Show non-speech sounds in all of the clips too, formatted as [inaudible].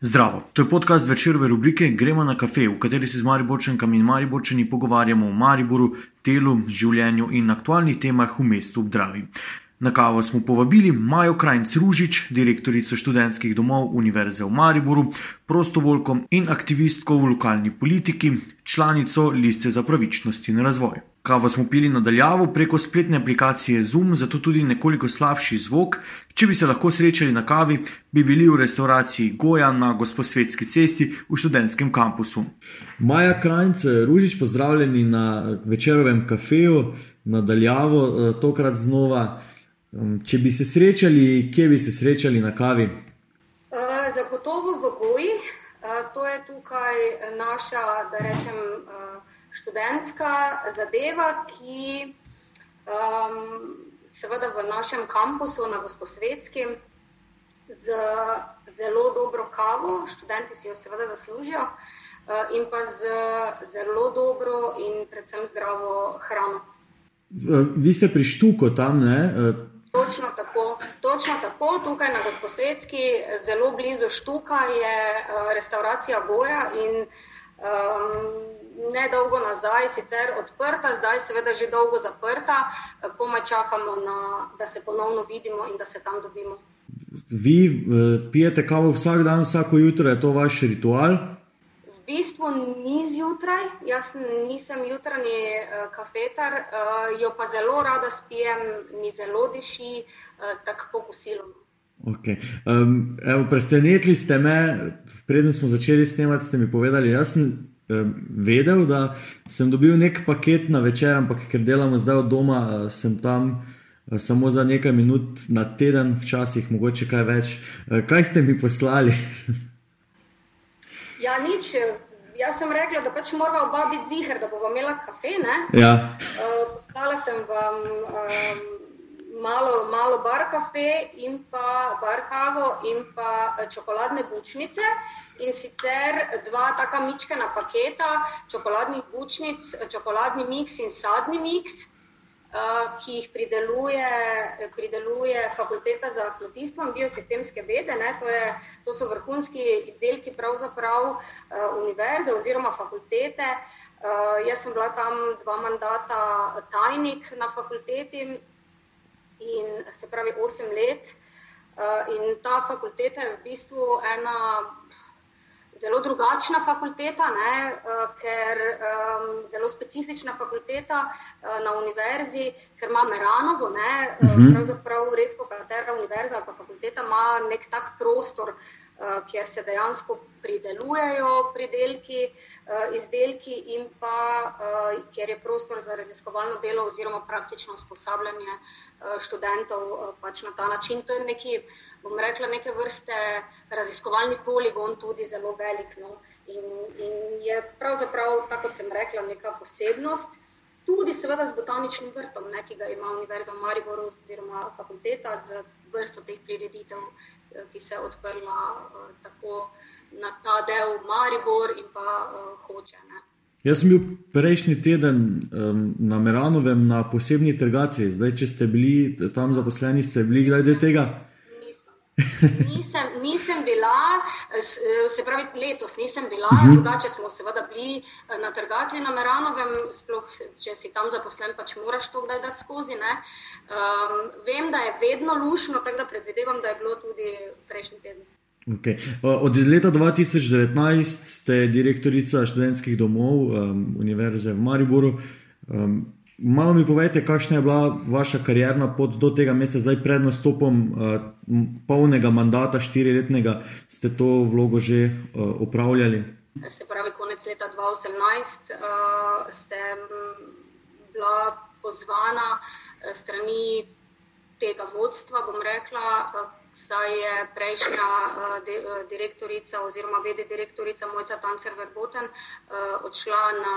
Zdravo, to je podcast večerove rubrike Gremo na kafe, v kateri se z Mariborčankami in Mariborčani pogovarjamo o Mariboru, delu, življenju in aktualnih temah v mestu Obdravi. Na kavo smo povabili Majo Krajnc Ružič, direktorico študentskih domov Univerze v Mariboru, prostovoljko in aktivistko v lokalni politiki, članico Liste za pravičnost in razvoj. Kavo smo pili nadaljavo preko spletne aplikacije Zoom, zato tudi nekoliko slabši zvok. Če bi se lahko srečali na kavi, bi bili v restauraciji Goja na Gosposvetski cesti v študentskem kampusu. Maja Krajnc Ružič, pozdravljeni na večerovem kafeju, nadaljavo, tokrat znova. Če bi se srečali, kje bi se srečali na kavi? Zagotovo v Goji. To je tukaj naša, da rečem, študentska zadeva, ki seveda v našem kampusu na Gosposvetski z zelo dobro kavo, študenti si jo seveda zaslužijo, in pa z zelo dobro in predvsem zdravo hrano. Vi ste pri Štuku tam, ne? Točno tako, točno tako, tukaj na Gosposvetski, zelo blizu Štuka je restavracija Goja in nedolgo nazaj sicer odprta, zdaj seveda že dolgo zaprta, komaj čakamo na, da se ponovno vidimo in da se tam dobimo. Vi pijete kavo vsak dan, vsako jutro, je to vaš ritual? V bistvu ni zjutraj, jaz nisem jutranji kafetar, jo pa zelo rada spijem, mi zelo diši, tako po kosilu. Okej, evo, presenetili ste me, preden smo začeli snemati, ste mi povedali, jaz sem vedel, da sem dobil neki paket na večer, ampak ker delamo zdaj od doma, sem tam samo za nekaj minut na teden, včasih mogoče kaj več. Kaj ste mi poslali? Ja, nič, jaz sem rekla, da pač morava oba biti ziher, da bova imela kafe, ne. Ja. Poslala sem vam malo, malo bar kafe in pa bar kavo in pa čokoladne bučnice. In sicer dva taka majčkena paketa čokoladnih bučnic, čokoladni miks in sadni miks, ki jih prideluje, prideluje Fakulteta za kmetijstvo in biosistemske vede, ne, to je, to so vrhunski izdelki pravzaprav univerze oziroma fakultete. Jaz sem bila tam dva mandata tajnik na fakulteti in, se pravi osem let. In ta fakulteta je v bistvu ena zelo drugačna fakulteta, ne, ker zelo specifična fakulteta na univerzi, ker ima Meranovo, ne, pravzaprav redkokatera univerza ali pa fakulteta ima neki tak prostor, kjer se dejansko pridelujejo pridelki, izdelki in pa kjer je prostor za raziskovalno delo oziroma praktično usposabljanje študentov pač na ta način, to je nekaj, bom rekla, neke vrste raziskovalni poligon, tudi zelo velik, no. In, in je pravzaprav, tako kot sem rekla, neka posebnost. Tudi seveda z botaničnim vrtom, ne, ki ga ima Univerza v Mariboru oziroma fakulteta z vrsto teh prireditev, ki se je odprla tako na ta del Maribor in pa Hoče, ne. Jaz sem bil prejšnji teden na Meranovem na posebni trgatvi, zdaj, če ste bili tam zaposleni, ste bili kdaj del tega? Nisem, nisem bila, se pravi letos nisem bila, drugače smo seveda bili na trgatvi na Meranovem, sploh če si tam zaposlen, pač moraš to kdaj dati skozi, ne. vem, da je vedno luštno, tako da predvidevam, da je bilo tudi prejšnji teden. Okej, od leta dva tisoč devetnajst ste direktorica študentskih domov Univerze v Mariboru. Malo mi povejte, kakšna je bila vaša karierna pot do tega mesta, zdaj pred nastopom polnega mandata, štiriletnega, ste to vlogo že opravljali? Se pravi konec leta dva osemnajst sem bila pozvana strani tega vodstva, bom rekla, saj je prejšnja direktorica oziroma vede direktorica Mojca Tancer Verboten odšla na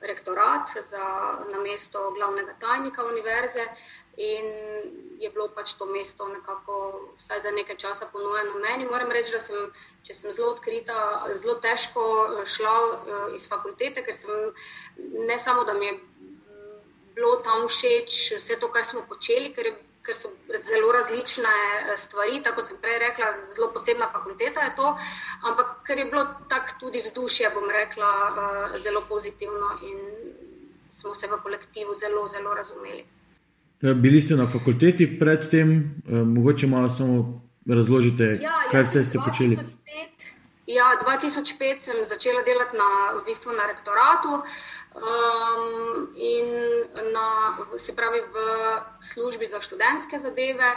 rektorat za, na mesto glavnega tajnika univerze in je bilo pač to mesto nekako vsaj za nekaj časa ponujeno meni. Moram reči, da sem, če sem zelo odkrita, zelo težko šla iz fakultete, ker sem, ne samo, da mi je bilo tam všeč vse to, kar smo počeli, ker je, ker so zelo različne eh, stvari. Tako kot sem prej rekla, zelo posebna fakulteta je to, ampak ker je bilo tako tudi vzdušje, bom rekla, eh, zelo pozitivno in smo se v kolektivu zelo, zelo razumeli. Ja, bili ste na fakulteti predtem, mogoče malo samo razložite, ja, kaj vse ste počeli. 2005, ja, 2005 sem začela delati na, v, bistvu na rektoratu. Um, se pravi, v službi za študentske zadeve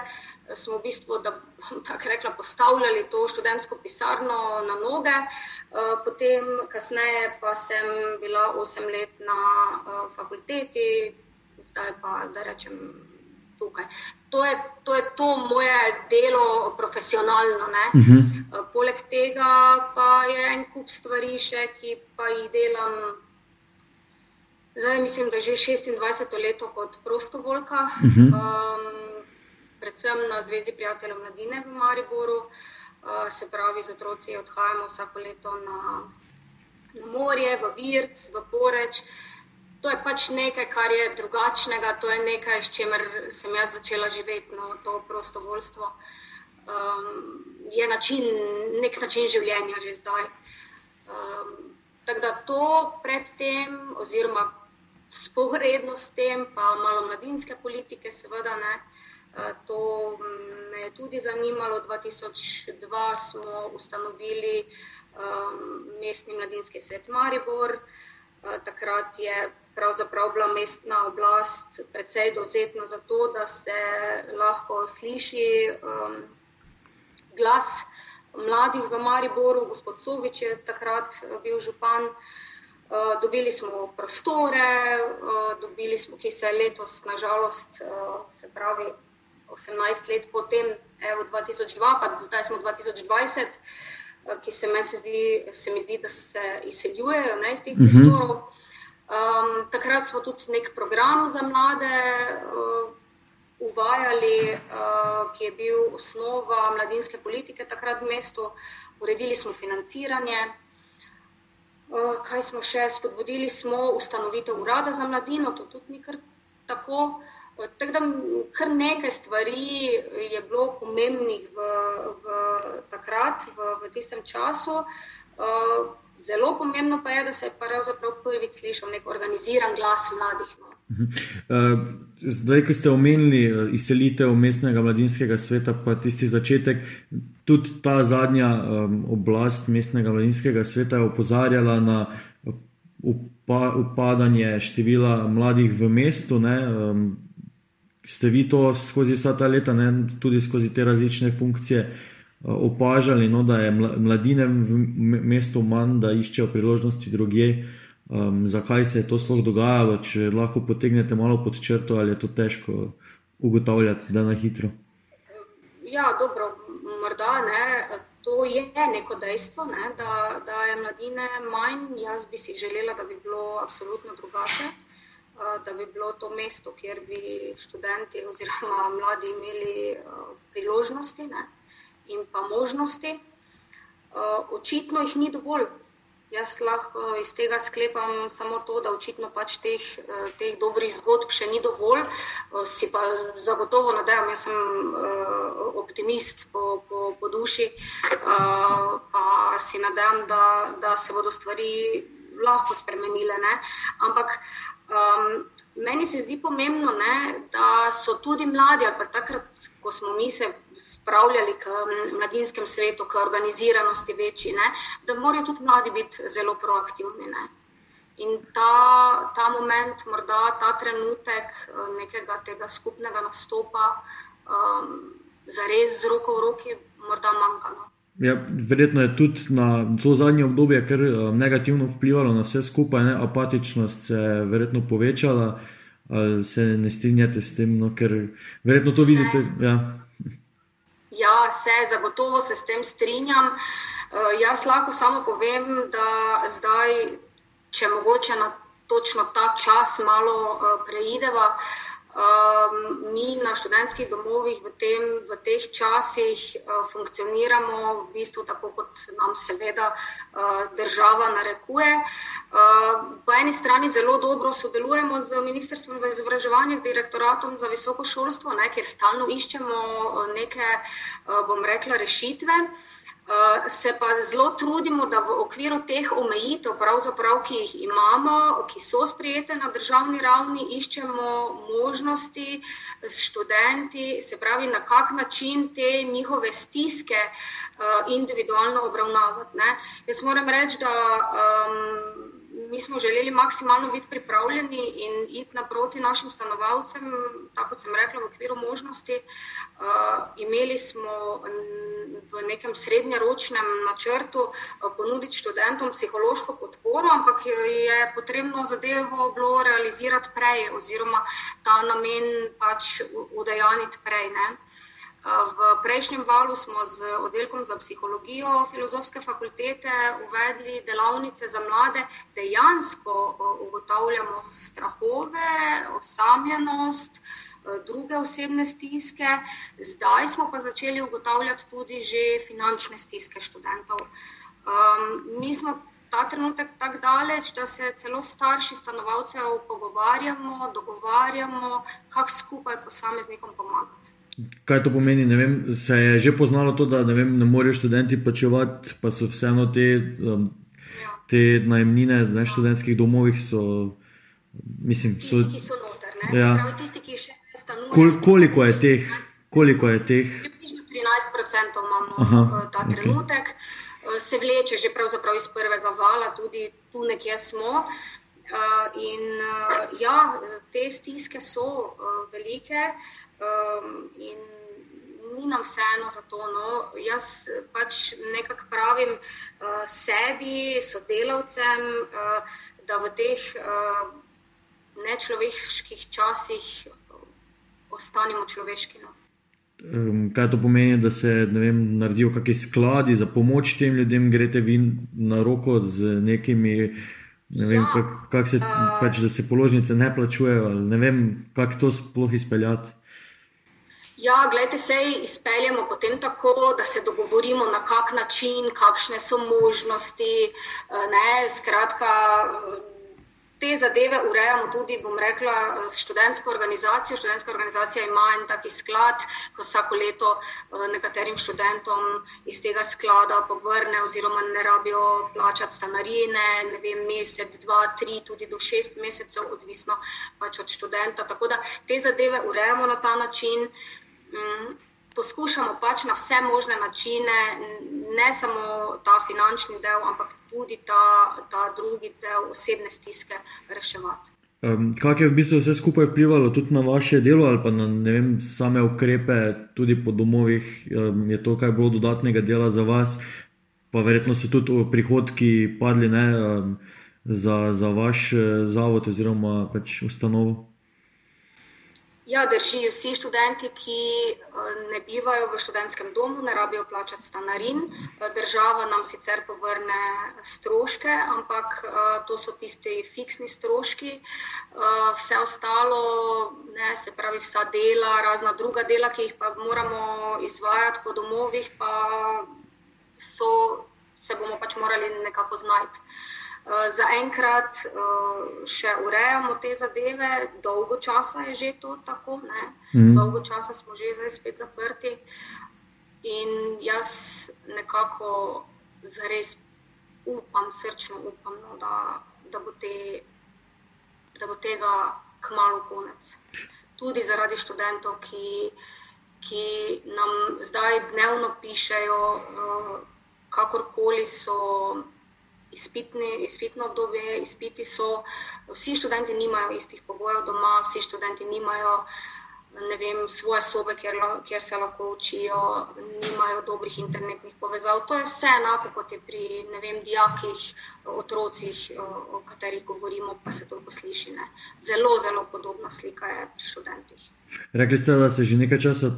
smo v bistvu, da bom [laughs] tako rekla, postavljali to študentsko pisarno na noge. Uh, potem, kasneje, pa sem bila 8 let na uh, fakulteti, zdaj pa da rečem tukaj. To je to, je to moje delo profesionalno. Uh mhm. -huh. uh, poleg tega pa je en kup stvari še, ki pa jih delam. Zdaj mislim, da je že 26 leto kot prostovoljka, uh -huh. um, predvsem na Zvezi prijateljev mladine v Mariboru. Uh, se pravi, z otroci odhajamo vsako leto na, na morje, v Virc, v Poreč. To je pač nekaj, kar je drugačnega, to je nekaj, s čimer sem jaz začela živeti, no, to prostovoljstvo. Um, je način, nek način življenja že zdaj. Um, tako da to predtem, oziroma sporedno s tem, pa malo mladinske politike, seveda ne. Eh, to me je tudi zanimalo. 2002 smo ustanovili um, mestni mladinski svet Maribor. Uh, takrat je pravzaprav bila mestna oblast precej dovzetna za to, da se lahko sliši um, glas mladih v Mariboru. Gospod Sovič je takrat bil župan. Uh, Eh, dobili smo prostore, uh, dobili smo, ki se letos, nažalost, uh, se pravi, 18 let potem, evo 2002, pa zdaj smo 2020, uh, ki se, se, zdi, se mi zdi, da se izseljujejo ne, iz teh uh mhm. -huh. prostorov. Um, takrat smo tudi nek program za mlade uh, uvajali, uh, ki je bil osnova mladinske politike takrat v mestu. Uredili smo financiranje. Kaj smo še spodbudili, smo ustanovitev urada za mladino, to tudi ni kar tako. Tako da kar nekaj stvari je bilo pomembnih v, v takrat, v, v tistem času. Zelo pomembno pa je, da se je pravzaprav prvič slišal nek organiziran glas mladih. No. Zdaj, ko ste omenili izselitev mestnega mladinskega sveta, pa tisti začetek, tudi ta zadnja oblast mestnega mladinskega sveta je opozarjala na upa, upadanje števila mladih v mestu. Um, ste vi to skozi vsa ta leta, ne, tudi skozi te različne funkcije, opažali, no, da je mladine v mestu manj, da iščejo priložnosti drugje? Um, zakaj se je to sploh dogajalo, če lahko potegnete malo pod črto, ali je to težko ugotavljati, da na hitro? Ja, dobro, morda ne, to je neko dejstvo, ne, da, da je mladine manj. Jaz bi si želela, da bi bilo absolutno drugače, da bi bilo to mesto, kjer bi študenti oziroma mladi imeli priložnosti ne, in pa možnosti. Očitno jih ni dovolj. Jaz lahko iz tega sklepam samo to, da očitno pač teh, eh, teh dobrih zgodb še ni dovolj. Eh, si pa zagotovo nadejam, jaz sem eh, optimist po, po, po duši, pa si nadejam, da, da se bodo stvari lahko spremenile. Ne? Ampak um, meni se zdi pomembno, ne, da so tudi mladi, ali pa takrat, ko smo mi se spravljali k mladinskem svetu, k organiziranosti večji, ne, da morajo tudi mladi biti zelo proaktivni. Ne. In ta, ta moment, morda ta trenutek eh, nekega tega skupnega nastopa, um, za res z roko v roki, morda manjka. No. Ja, verjetno je tudi na to zadnje obdobje kar eh, negativno vplivalo na vse skupaj, ne? apatičnost se je verjetno povečala. Ali se ne strinjate s tem, no? ker verjetno to vidite? Ja. ja, se zagotovo se s tem strinjam. Uh, jaz lahko samo povem, da zdaj, če mogoče na točno ta čas malo uh, preideva. Um, mi na študentskih domovih v, tem, v teh časih uh, funkcioniramo v bistvu tako, kot nam seveda uh, država narekuje. Uh, po eni strani zelo dobro sodelujemo z Ministrstvom za izobraževanje, z direktoratom za visoko šolstvo, ne, ker stalno iščemo neke, uh, bom rekla, rešitve. Uh, se pa zelo trudimo, da v okviru teh omejitev, ki jih imamo, ki so sprijete na državni ravni, iščemo možnosti s študenti, se pravi, na kak način te njihove stiske uh, individualno obravnavati. Ne. Jaz moram reči, da. Um, mi smo želeli maksimalno biti pripravljeni in iti naproti našim stanovalcem, tako kot sem rekla, v okviru možnosti. Uh, imeli smo v nekem srednjeročnem načrtu uh, ponuditi študentom psihološko podporo, ampak je potrebno zadevo bilo realizirati prej oziroma ta namen pač udejaniti prej. Ne? V prejšnjem valu smo z oddelkom za psihologijo filozofske fakultete uvedli delavnice za mlade, dejansko ugotavljamo strahove, osamljenost, druge osebne stiske, zdaj smo pa začeli ugotavljati tudi že finančne stiske študentov. Um, mi smo ta trenutek tako daleč, da se celo starši stanovalcev pogovarjamo, dogovarjamo, kako skupaj posameznikom pomagati. Kaj to pomeni? Vem, se je že poznalo to, da ne, vem, ne morejo študenti plačevati, pa so vseeno te, um, te najemnine v študentskih domovih. So, mislim, so, tisti, ki so noter, ja. pravi, tisti, ki še ne stanujejo. Kol, koliko je teh? Koliko je teh? 13% imamo Aha, ta okay. trenutek. Uh, se vleče že iz prvega vala, tudi tu nekje smo. Uh, in uh, ja, te stiske so uh, velike, um, in ni nam vseeno za to. No. Jaz pač nekako pravim uh, sebi, sodelavcem, uh, da v teh uh, nečloveških časih ostanemo človeški. No. Kaj to pomeni, da se vem, naredijo kakšni skladi za pomoč tem ljudem, greste vi na roko z nekimi Ne vem, ja, kako kak se, uh, pač, se položnice ne plačujejo. Ne vem, kako to sploh izpeljati. Ja, gledajte, se izpeljemo potem tako, da se dogovorimo, na kak način, kakšne so možnosti. Ne, skratka, te zadeve urejamo tudi, bom rekla, s študentsko organizacijo. Študentska organizacija ima en taki sklad, ko vsako leto eh, nekaterim študentom iz tega sklada povrne, oziroma ne rabijo plačati stanarine, ne vem, mesec, dva, tri, tudi do šest mesecev, odvisno pač od študenta. Tako da te zadeve urejamo na ta način. Poskušamo pač na vse možne načine, ne samo ta finančni del, ampak tudi ta, ta drugi del osebne stiske reševati. Um, kaj je v bistvu vse skupaj vplivalo tudi na vaše delo ali pa na vem, same ukrepe, tudi po domovih, um, je to, kaj bilo dodatnega dela za vas, pa verjetno so tudi prihodki padli ne, um, za, za vaš eh, zavod oziroma pač ustanovo. Ja, drži. Vsi študenti, ki eh, ne bivajo v študentskem domu, ne rabijo plačati stanarin. Eh, država nam sicer povrne stroške, ampak eh, to so tisti fiksni stroški. Vse ostalo, ne, se pravi, vsa dela, razna druga dela, ki jih pa moramo izvajati po domovih, pa so, se bomo pač morali nekako znajti. Eh, zaenkrat uh, še urejamo te zadeve, dolgo časa je že to tako, mm. dolgo časa smo že zdaj spet zaprti. In jaz nekako zares upam, srčno upam, no, da, da, bo te, da bo tega kmalo konec. Tudi zaradi študentov, ki, ki nam zdaj dnevno pišejo, uh, kakorkoli so izpitni, izpitno obdobje, izpiti so, vsi študenti nimajo istih pogojev doma, vsi študenti nimajo vem, svoje sobe, kjer, kjer se lahko učijo, nimajo dobrih internetnih povezav. To je vse enako kot je pri vem, dijakih, otrocih, o, katerih govorimo, pa se to posliši. Ne. Zelo, zelo podobna slika je pri študentih. Rekli ste, da se že nekaj časa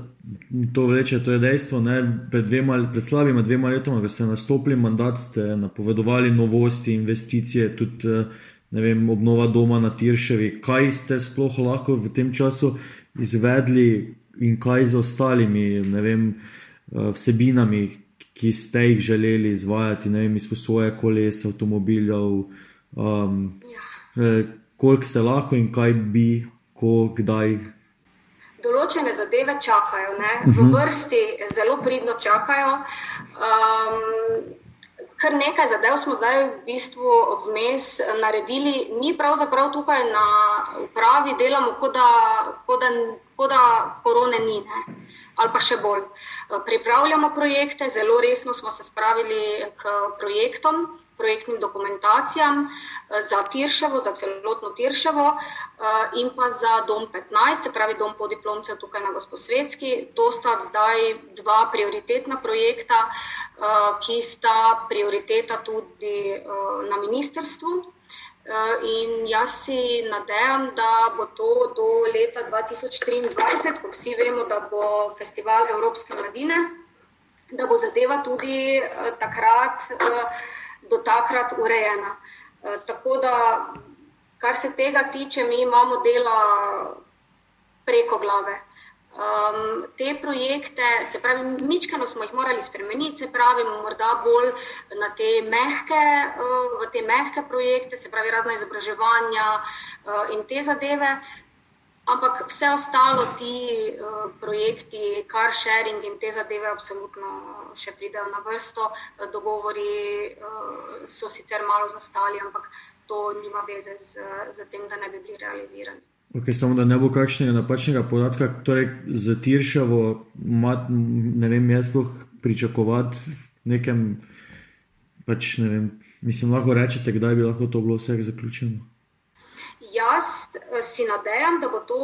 to vleče, to je dejstvo. Pred, dvema, pred slabima dvema letoma, ko ste nastopili mandat, ste napovedovali novosti, investicije, tudi vem, obnova doma na Tirševi. Kaj ste sploh lahko v tem času izvedli in kaj z ostalimi vem, eh, vsebinami, ki ste jih želeli izvajati, ne vem, izposoje koles, avtomobilov, um, koliko se lahko in kaj bi, ko, kdaj. Določene zadeve čakajo, ne? v mhm. vrsti zelo pridno čakajo. Um, kar nekaj zadev smo zdaj v bistvu vmes naredili, mi pravzaprav tukaj na upravi delamo, kot da, kot da, kot da korone ni. Ne? Ali pa še bolj. Pripravljamo projekte, zelo resno smo se spravili k projektom projektnim dokumentacijam eh, za Tirševo, za celotno Tirševo eh, in pa za Dom 15, se pravi Dom podiplomcev tukaj na Gospodsvetski. To sta zdaj dva prioritetna projekta, eh, ki sta prioriteta tudi na ministerstvu. In jaz si nadejam, da bo to do leta 2023, ko vsi vemo, da bo festival Evropske mladine, da bo zadeva tudi takrat do takrat urejena. E, tako da, kar se tega tiče, mi imamo dela preko glave. Um, te projekte, se pravi, mičkano smo jih morali spremeniti, se pravi, morda bolj na te mehke, uh, te mehke projekte, se pravi, razna izobraževanja uh, in te zadeve. Ampak vse ostalo, ti uh, projekti, car sharing in te zadeve, absolutno še pridejo na vrsto. Dogovori uh, so sicer malo zastali, ampak to nima veze z, z tem, da ne bi bili realizirani. Okay, samo da ne bo kakšnega napačnega podatka, torej za Tiršavo, ne vem, jaz sploh pričakovati v nekem, pač ne vem, mislim, lahko rečete, kdaj bi lahko to bilo vse zaključeno. Jaz eh, si nadejam, da bo to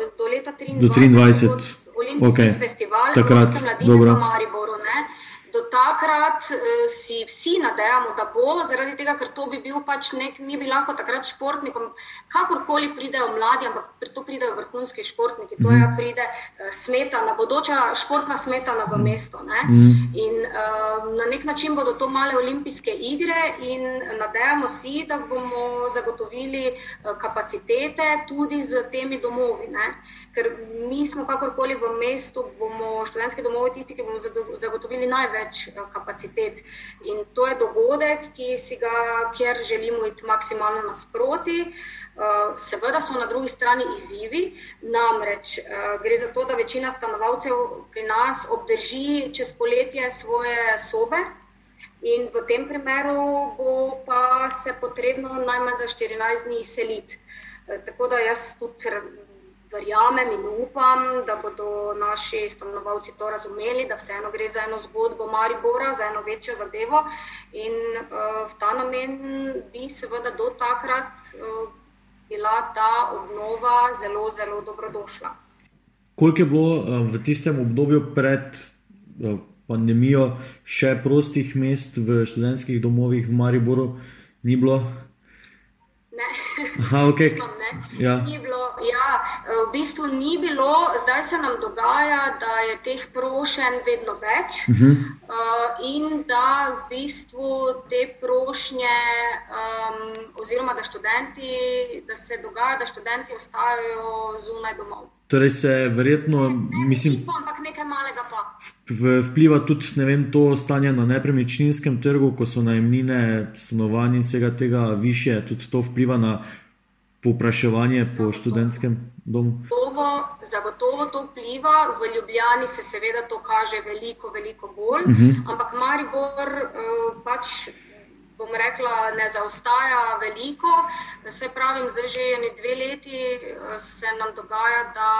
eh, do leta 2023, do 23. olimpijski okay. festival, takrat, v Mariboru. Ne? Do takrat uh, si vsi nadejamo, da bo, zaradi tega, ker to bi bil pač nek, mi bi lahko takrat športnikom, kakorkoli pridejo mladi, ampak to pridejo vrhunski športniki, to je, da mhm. pride uh, smetana, bodoča športna smetana v mesto. Mm. In uh, na nek način bodo to male olimpijske igre, in nadejamo si, da bomo zagotovili uh, kapacitete tudi z temi domovi. Ne? ker mi smo kakorkoli v mestu, bomo študentski domovi tisti, ki bomo zagotovili največ eh, kapacitet. In to je dogodek, ga, kjer želimo iti maksimalno nasproti. Eh, seveda so na drugi strani izzivi, namreč eh, gre za to, da večina stanovalcev pri nas obdrži čez poletje svoje sobe. In v tem primeru bo pa se potrebno najmanj za 14 dni izseliti. Tako da jaz tudi verjamem in upam, da bodo naši stanovalci to razumeli, da vseeno gre za eno zgodbo Maribora, za eno večjo zadevo. In uh, v ta namen bi seveda do takrat uh, bila ta obnova zelo, zelo dobrodošla. Koliko je bilo uh, v tistem obdobju pred uh, pandemijo še prostih mest v študentskih domovih v Mariboru? Ni bilo? Ne. Aha, okay. ja. Ni bilo ja, v bistvu ni bilo, zdaj se nam dogaja, da je teh prošenj vedno več uh -huh. uh, in da v bistvu te prošnje, um, oziroma da, študenti, da se dogaja, da študenti ostajajo zunaj domov. Torej, se verjetno, ne, mislim, tipa, ampak nekaj malega pa. Vpliva tudi vem, to stanje na nepremičninskem trgu, ko so najemnine, stanovanja in vsega tega više, tudi to vpliva na Popraševanje po študentskem domu? Zagotovo, zagotovo to vpliva, v Ljubljani se seveda to kaže veliko, veliko bolj, uh mhm. -huh. ampak Maribor uh, pač. Bom rekla, ne zaostaja veliko. Se pravi, zdaj že eni dve leti eh, se nam dogaja, da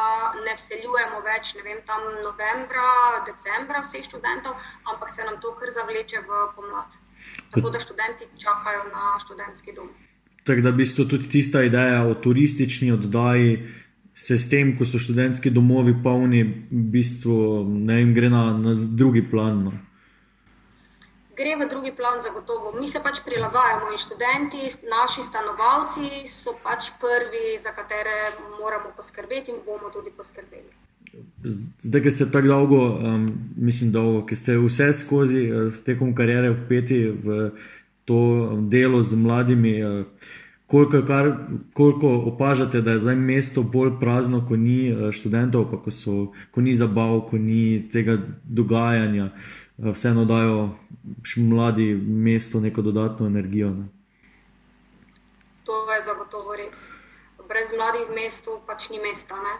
ne vseljujemo več, ne vem, tam novembra, decembra vseh študentov, ampak se nam to kar zavleče v pomlad. Tako da študenti čakajo na študentski dom. Tako da bi se tudi tista ideja o turistični oddaji, se s tem, ko so študentski domovi polni, v bistvu ne jim gre na, na drugi plan. No. Gre v drugi plan, zagotovo. Mi se pač prilagajamo in študenti, naši stanovalci so pač prvi, za katere moramo poskrbeti in bomo tudi poskrbeli. Zdaj, ki ste tako dolgo, um, mislim, dolgo, ki ste vse skozi, uh, tekom karijere, vpeti v to delo z mladimi. Uh, koliko, kar, koliko opažate, da je zdaj mesto bolj prazno, ko ni eh, študentov, pa ko, so, ko ni zabav, ko ni tega dogajanja, eh, vseeno dajo mladi mesto neko dodatno energijo. Ne? To je zagotovo res. Brez mladih v mestu pač ni mesta. Ne?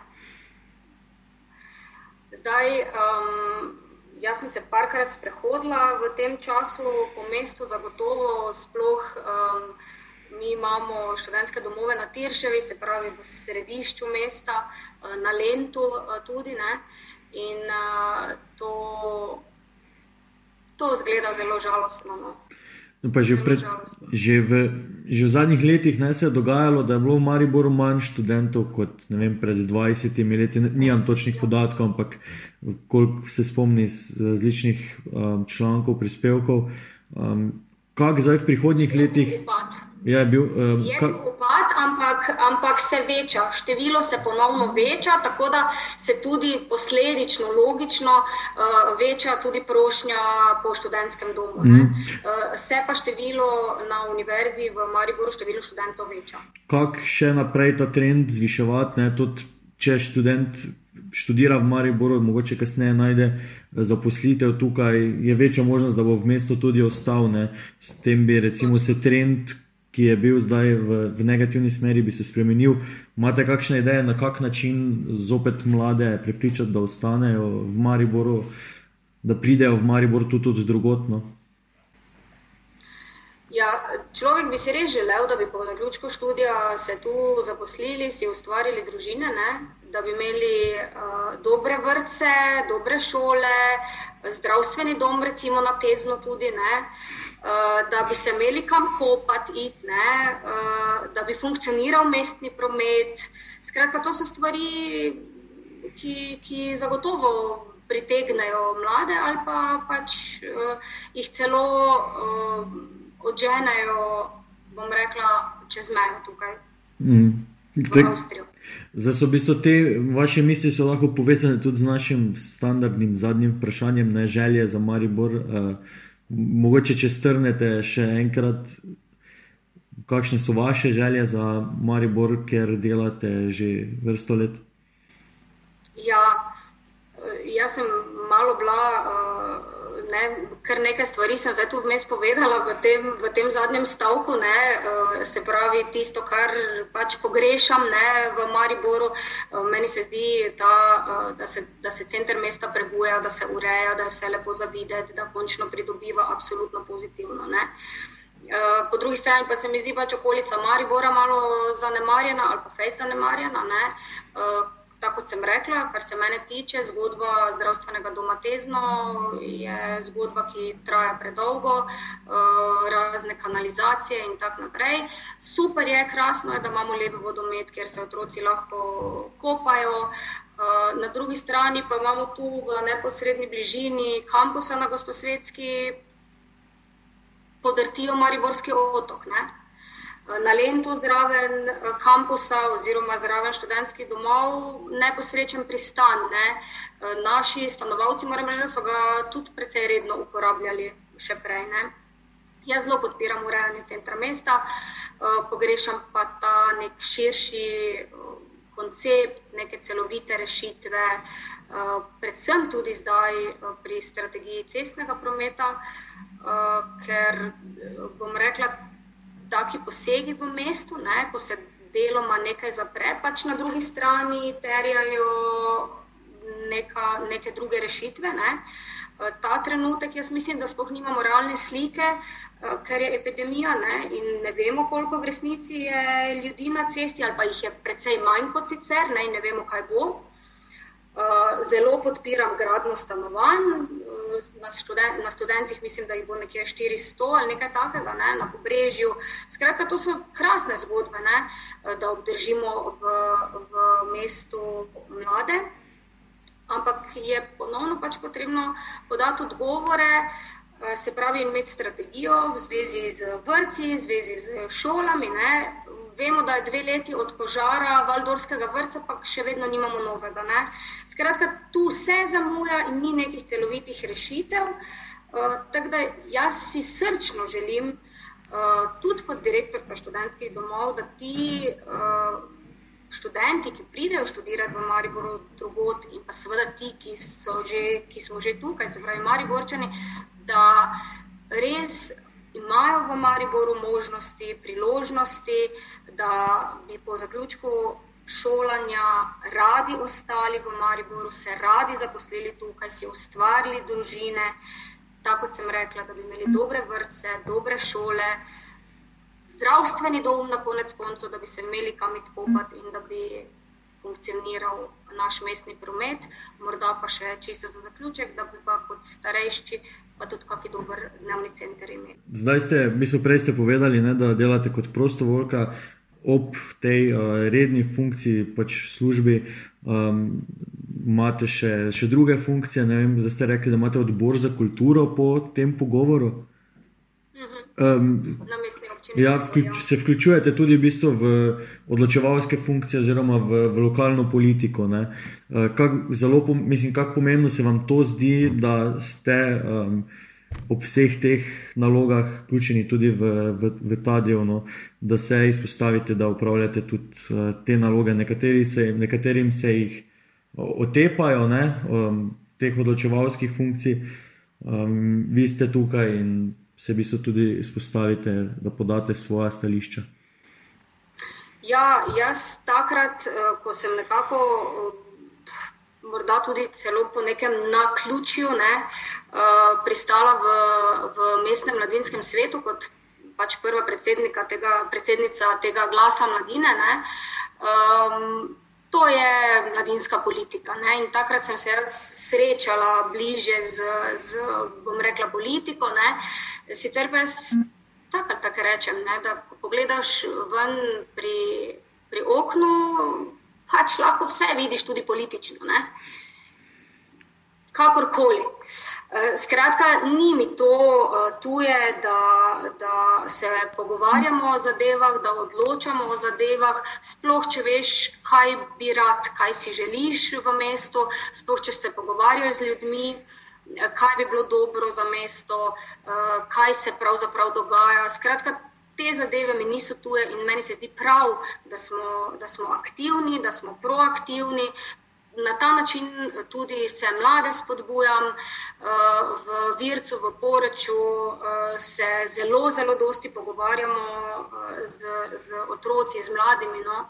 Zdaj, um, jaz sem se parkrat sprehodila v tem času po mestu, zagotovo sploh. Um, Mi imamo študentske domove na Tirševi, se pravi v središču mesta, eh, na Lendu eh, tudi. Ne? In uh, to, to zgleda zelo žalostno. No. No, že, pred, že, v, že v zadnjih letih ne, se je dogajalo, da je bilo v Mariboru manj študentov kot vem, pred 20 leti. Nimam točnih podatkov, ampak koliko se spomni iz različnih um, člankov, prispevkov. Um, Kaj zdaj v prihodnjih letih? Upad. Ja, je bil um, upad, ampak, ampak se veča, število se ponovno veča, tako da se tudi posledično, logično uh, veča tudi prošnja po študentskem domu. Mm. Uh, se pa število na univerzi v Mariboru, število študentov veča. Kako še naprej ta trend zviševati, tudi če študent študira v Mariboru, mogoče kasneje najde zaposlitev tukaj, je večja možnost, da bo v mestu tudi ostal. Ne? S tem bi recimo se trend ki je bil zdaj v, v negativni smeri, bi se spremenil. Imate kakšne ideje, na kak način zopet mlade prepričati, da ostanejo v Mariboru, da pridejo v Maribor tudi od drugotno? Ja, človek bi si res želel, da bi po zaključku študija se tu zaposlili, si ustvarili družine, ne? da bi imeli uh, dobre vrtce, dobre šole, zdravstveni dom, recimo na tezno tudi. Uh, da bi se imeli kam kopati, it, ne, uh, da bi funkcioniral mestni promet. Skratka, to so stvari, ki, ki zagotovo pritegnejo mlade ali pa pač uh, jih celo uh, odženejo, bom rekla, čez mejo tukaj. Mm. Zdaj so bile te vaše misli lahko povezane tudi z našim standardnim zadnjim vprašanjem, ne želje za Maribor. Uh, Mogoče, če strnete še enkrat, kakšne so vaše želje za Maribor, ker delate že vrsto let? Ja, jaz sem malo bila. Uh ne, kar nekaj stvari sem zdaj tu vmes povedala v tem, v tem zadnjem stavku. Ne, uh, se pravi, tisto, kar pač pogrešam ne, v Mariboru. Uh, meni se zdi, ta, uh, da, se, da se center mesta prebuja, da se ureja, da je vse lepo za videti, da končno pridobiva absolutno pozitivno. Ne. Po drugi strani pa se mi zdi, je okolica Maribora malo zanemarjena ali pa fejs zanemarjena. Ne tako kot sem rekla, kar se mene tiče, zgodba zdravstvenega doma Tezno je zgodba, ki traja predolgo, eh, razne kanalizacije in tako naprej. Super je, krasno je, da imamo lepe vodomet, kjer se otroci lahko kopajo. Eh, na drugi strani pa imamo tu v neposrednji bližini kampusa na Gosposvetski, podrtijo Mariborski otok. Ne? Na Lendu zraven eh, kampusa oziroma zraven študentskih domov neposrečen pristan. Ne. Eh, naši stanovalci, moram reči, so ga tudi precej redno uporabljali še prej. Ne. Jaz zelo podpiram urejanje centra mesta, eh, pogrešam pa ta nek širši koncept, neke celovite rešitve, predvsem tudi zdaj pri strategiji cestnega prometa, ker bom rekla, taki posegi v mestu, ne, ko se deloma nekaj zapre, pač na drugi strani terjajo neka, neke druge rešitve. Ne. Eh, ta trenutek, jaz mislim, da spoh nimamo realne slike, eh, ker je epidemija ne, in ne vemo, koliko v resnici je ljudi na cesti, ali pa jih je precej manj kot sicer, ne, ne vemo, kaj bo. Eh, zelo podpiram gradno stanovanj. Eh, na, študen na študencih mislim, da jih bo nekje 400 ali nekaj takega, ne, na pobrežju. Skratka, to so krasne zgodbe, ne, eh, da obdržimo v, v mestu mlade. Ampak je ponovno pač potrebno podati odgovore, se pravi, imeti strategijo v zvezi z vrtci, v zvezi z šolami. Ne, vemo, da je dve leti od požara Valdorskega vrca, pa še vedno nimamo novega. Ne? Skratka, tu vse zamuja in ni nekih celovitih rešitev. Uh, tako da jaz si srčno želim, tudi kot direktorica študentskih domov, da ti uh, študenti, ki pridejo študirati v Mariboru, drugot in pa seveda ti, ki, že, ki smo že tukaj, se pravi, Mariborčani, da res imajo v Mariboru možnosti, priložnosti, da bi po zaključku šolanja radi ostali v Mariboru, se radi zaposlili tukaj, si ustvarili družine. Tako kot sem rekla, da bi imeli dobre vrtce, dobre šole, zdravstveni dom na konec koncev, da bi se imeli kam itkopati in da bi funkcioniral naš mestni promet, morda pa še čisto za zaključek, da bi pa kot starejši pa tudi kakšen dober dnevni center imeli. Zdaj ste, mislim, prej ste povedali, ne, da delate kot prostovoljka ob tej uh, redni funkciji, pač službi. Um, imate še, še druge funkcije, ne vem, zdaj ste rekli, da imate odbor za kulturo po tem pogovoru. Um, ja, vključ. Se vključujete tudi v, bistvu v odločevalske funkcije, oziroma v, v lokalno politiko. Uh, kak, zelo, mislim, kako pomembno se vam to zdi, da ste um, ob vseh teh nalogah vključeni tudi v, v, v ta del, no, da se izpostavite, da upravljate tudi uh, te naloge, se, nekaterim se jih otepajo, ne, um, teh odločevalskih funkcij. Um, vi ste tukaj in se v bistvu tudi izpostavite, da podate svoje stališča? Ja, jaz takrat, eh, ko sem nekako, eh, morda tudi celo po nekem naključju, ne, eh, pristala v, v mestnem mladinskem svetu kot pač prva tega, predsednica tega glasa mladine. Ne, um, to je mladinska politika. Ne? In takrat sem se srečala bliže z, z bom rekla, politiko. Ne? Sicer pa jaz tako tak rečem, ne? da ko pogledaš ven pri, pri oknu, pač lahko vse vidiš tudi politično. Ne? Kakorkoli. Eh, skratka, ni mi to eh, tuje, da, da se pogovarjamo o zadevah, da odločamo o zadevah, sploh če veš, kaj bi rad, kaj si želiš v mestu, sploh če se pogovarjaš z ljudmi, eh, kaj bi bilo dobro za mesto, kaj se pravzaprav dogaja. Skratka, te zadeve mi niso tuje in meni se zdi prav, da smo, da smo aktivni, da smo proaktivni, na ta način tudi se mlade spodbujam. Eh, v Vircu, v Poreču eh, se zelo, zelo dosti pogovarjamo eh, z, z otroci, z mladimi. No.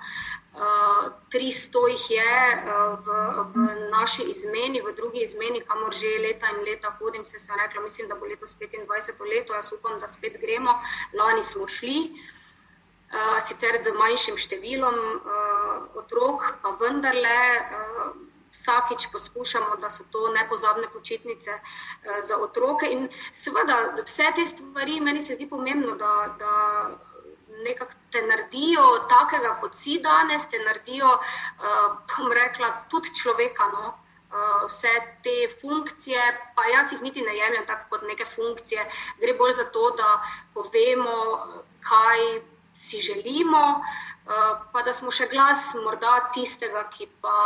300 jih je v, v naši izmeni, v drugi izmeni, kamor že leta in leta hodim. Se sem rekla, mislim, da bo letos 25 let, jaz upam, da spet gremo. Lani smo šli. Sicer z manjšim številom uh, otrok, pa vendarle uh, vsakič poskušamo, da so to nepozabne počitnice uh, za otroke. In seveda, vse te stvari, meni se zdi pomembno, da, da nekako te naredijo takega, kot si danes, te naredijo, uh, bom rekla, tudi človeka. No? Vse te funkcije, pa jaz jih niti ne jemljem tako kot neke funkcije, gre bolj za to, da povemo, kaj si želimo, eh, pa da smo še glas morda tistega, ki pa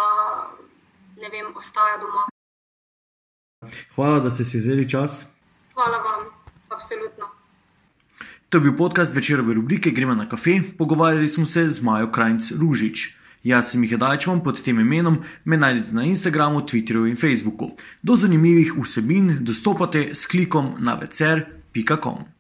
ne vem, ostaja doma. Hvala, da ste si vzeli čas. Hvala vam, absolutno. To je bil podcast večerove rubrike Gremo na kafe. Pogovarjali smo se z Majo Krajnc Ružič. Jaz sem jih dajčom pod tem imenom, me najdete na Instagramu, Twitterju in Facebooku. Do zanimivih vsebin dostopate s klikom na vecer.com.